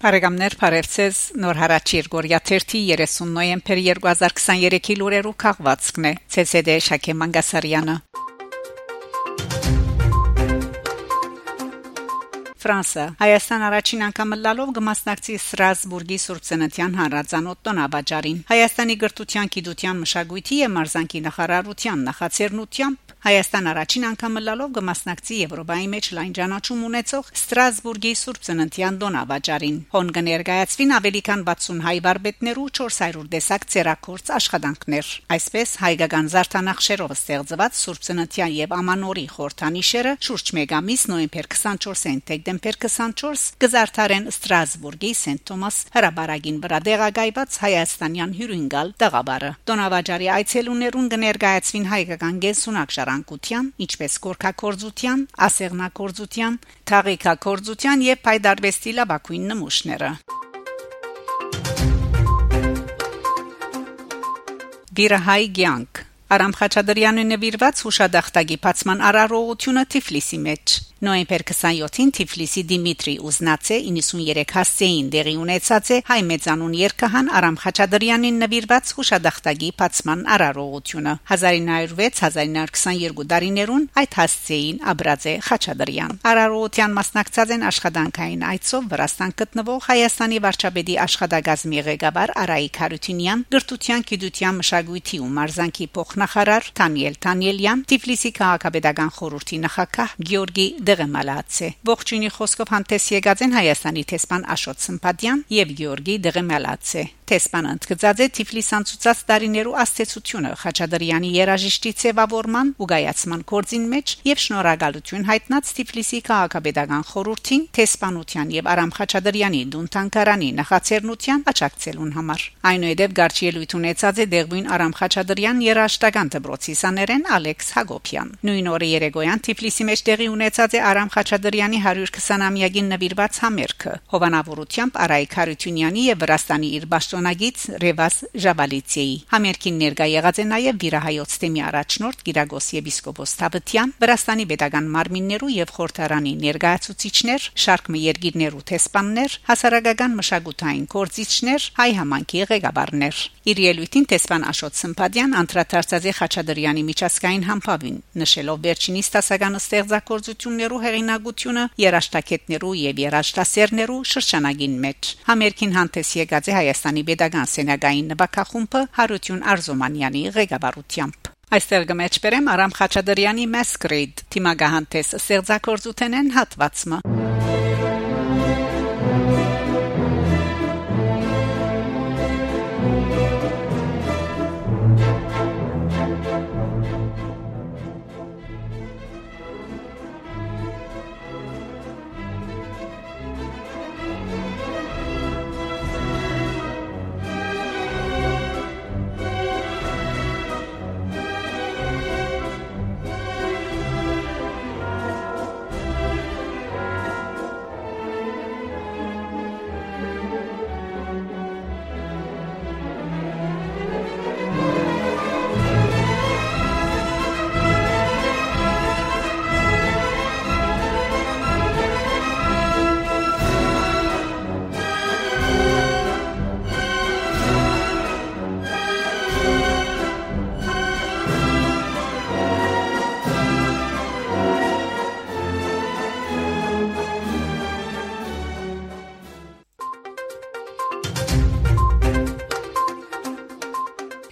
Բարեկամներ Փարեվցես Նոր հարաճ Երգորիա 30 30 նոյեմբեր 2023-ի լուրերու քաղվածքն է. ՑՍԴ Շակե Մանգասարյանը Ֆրանսա Հայաստան առաջին անգամ լալով կմասնակցի Ստրասբուրգի Սուրբ Ծննդյան հանրազանոթ տոնավաճառին Հայաստանի գրթության, գիտության, մշակույթի եւ մարզանկի նախարարության նախաձեռնությամբ Հայաստան առաջին անգամ լալով կմասնակցի Եվրոպայի մեջ լայն ճանաչում ունեցող Ստրասբուրգի Սուրբ Ծննդյան տոնավաճառին հոն կներկայացվին ավելի քան 60 հայ բարբետներու 400 դեսակ ցերակորց աշխատանքներ այսպես հայկական զարդանախշերով ստեղծված Սուրբ Ծննդյան եւ Ամանորի խորթանիշերը շուրջ մեգամիս նոյեմբեր 24-ին դեկտեմբեր 24 գզարթարեն Ստրասբուրգի Սենտ Թոմաս հրաբարագին վրա դեղագայված հայաստանյան հյուրընկալ տղաբարը։ Տոնավաճարի այցելուներուն կներկայացվին հայկական գենսունակ շարանկության, ինչպես կորքակորձության, ասեղնակորձության, թաղիկակորձության եւ փայդարվեստի լավագույն նմուշները։ Վիրահայ ցանկ Արամ Խաչատրյանի նվիրված հուշադախտագի բացման արարողությունը Թիֆլիսի մեջ Նոյեմբեր 27-ին Թիֆլիսի Դիմիտրի Ուզնացե 93 հասցեին դեղի ունեցած է հայ մեծանուն երկհան Արամ Խաչատրյանին նվիրված հուշադախտագի բացման արարողությունը 1906-1922 դարիներուն այդ հասցեին աբրած է Խաչատրյան Արարողության մասնակցած են աշխատանքային այցով Վրաստան գտնվող Հայաստանի վարչապետի աշխատագազմի ղեկավար Արայիկ Հարությունյան գրթության, գիտության, մշակույթի ու մարզանկի փոխնախարար Տանիել Տանիելյան Թիֆլիսի քաղաքապետական խորհրդի նախակահ Գյորգի Դեղեմալացե ողջունի խոսքով հանդես եկած են Հայաստանի տեսփան Աշոտ Սմփադյան եւ Գյորգի Դեղեմալացե Տեսփանը ընդգծած է Թիֆլիսան ցուցած տարիներու աստեցությունը Խաչատրյանի երաժիշտի ցևավորման ու գայացման կորձին մեջ եւ շնորհակալություն հայտնած Թիֆլիսի քաղաքապետական խորհրդին Տեսփանության եւ Արամ Խաչատրյանի Դունտանկարանի նախաձեռնության աջակցելուն համար այնուհետև Գարչիելույթ ունեցած է Դեղվին Արամ Խաչատրյան երաժշտական դպրոցի սաներեն Ալեքս Հագոփյան նույն օրը Երեգոյան Թիֆլիսի մեջ տեղի ունեցած է Արամ Խաչատրյանի 120-ամյակին նվիրված համերգը հովանավորությամբ Արայք Հարությունյանի եւ Վրաստանի իր Պաշտոնագից Ռևաս Ժաբալիցեի համերգին ներկա եղած է նաև Վիրահայոց թեմի առաջնորդ Գիրագոս եպիսկոպոս Թավթյան Վրաստանի pedagogan մարմիններու եւ խորհրդարանի ներկայացուցիչներ շարք երկիրներու տեսփաններ հասարակական մշակութային կորցիչներ հայ համանքի ղեկավարներ իր ելույթին տեսփան Աշոտ Սմփադյան անդրադարձած է Խաչատրյանի միջազգային համբավին նշելով վերջինիս տասական ստեղծագործություններու հեղինակությունը երաշտակետներու եւ երաշտասերներու շրջանագին մեջ համերգին հանդես եկած է Հայաստանի Պետական Սենյակային նվակախումբը Հարություն Արզոմանյանի ղեկավարությամբ Այստեղ գմեջբերեմ Արամ Խաչատրյանի Masquerade թիմագահանտես ստեղծագործութենեն հատվածը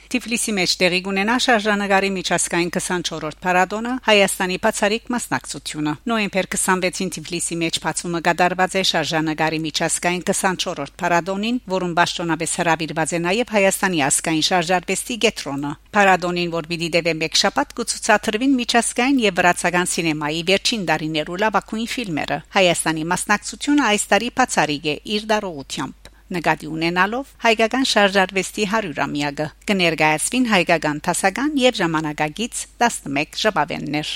Թիֆլիսի մեջ տեղի կունենա շարժանագարի միջազգային 24-րդ փառատոնը Հայաստանի բացարիք մասնակցությունը։ Նոյեմբեր 26-ին Թիֆլիսի մեջ բացումը կդարված է շարժանագարի միջազգային 24-րդ փառատոնին, որում ճշտոնապես հրավիրված է նաև Հայաստանի ասկային շարժարվեստի գետրոնը։ Փառատոնին, որ պիտի դեպի մեկ շաբաթ կցուցադրվին միջազգային եւ վրացական սինեմայի վերջին դարիներու լավագույն ֆիլմերը։ Հայաստանի մասնակցությունը այս տարի բացարիք է իր դարողությամբ նկատի ունենալով հայկական շարժարվեստի 100-ամյակը կներկայացվին հայկական տասական եւ ժամանակագից 11 ժապավեններ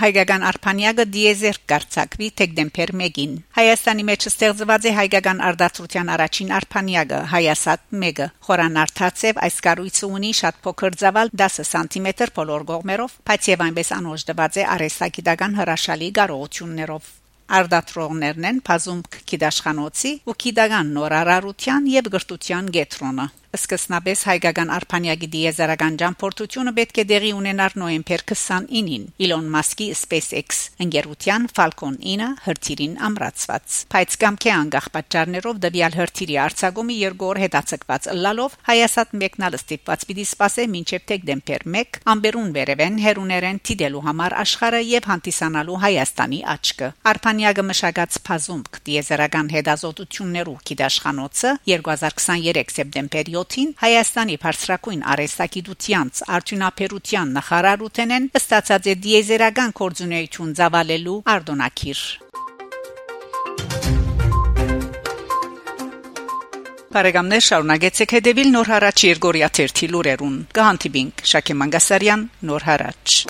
հայկական արփանյակը դիեզերք կարծակվի դեկտեմբեր 1-ին Հայաստանի մեջ ստեղծված է հայկական արդարության առաջին արփանյակը Հայասատ 1-ը խորանարթացև այս կառույցը ունի շատ փոքր ծավալ 10 սանտիմետր բոլոր կողմերով բայց եւ այնպես անոջ դված է արեստագիտական հրաշալի կարողություններով արդատրողներն են Փազումք Կիդաշխանոցի ու Կիդագան նորարարության եւ գրթության գետրոնը Սկսնաբես հայկական արփանյակի դիեզերական ճամփորդությունը պետք է դեղի ունենար նոեմբեր 29-ին Իլոն Մասկի SpaceX ընկերության Falcon 9 հրթիռին ամրացված։ Բայց կամքի անգախ պատճառներով դեպիալ հրթիռի արձակումը երկու օր հետաձգված լալով հայասատ մեկնալը ստիպված պիտի սպասե մինչև դեկտեմբեր 1 ամբերուն վերևեն հերուներեն տիդելու համար աշխարհը եւ հանդիսանալու Հայաստանի աչքը։ Արփանյակը մշակած Փազումք դիեզերական հետազոտություններու գիտաշխանոցը 2023 սեպտեմբերի 7-ին Հայաստանի բարձրակույն արեստագիտության արդյունաբերության նախարարութենեն ստացած է դիեզերական կորձունեություն ծավալելու արդոնակիր Բարեկամներ շարունակեցեք հետևել Նոր հարաճ Երգորիա 1 թերթի լուրերուն։ Կհանդիպինք Շակե Մանգասարյան Նոր հարաճ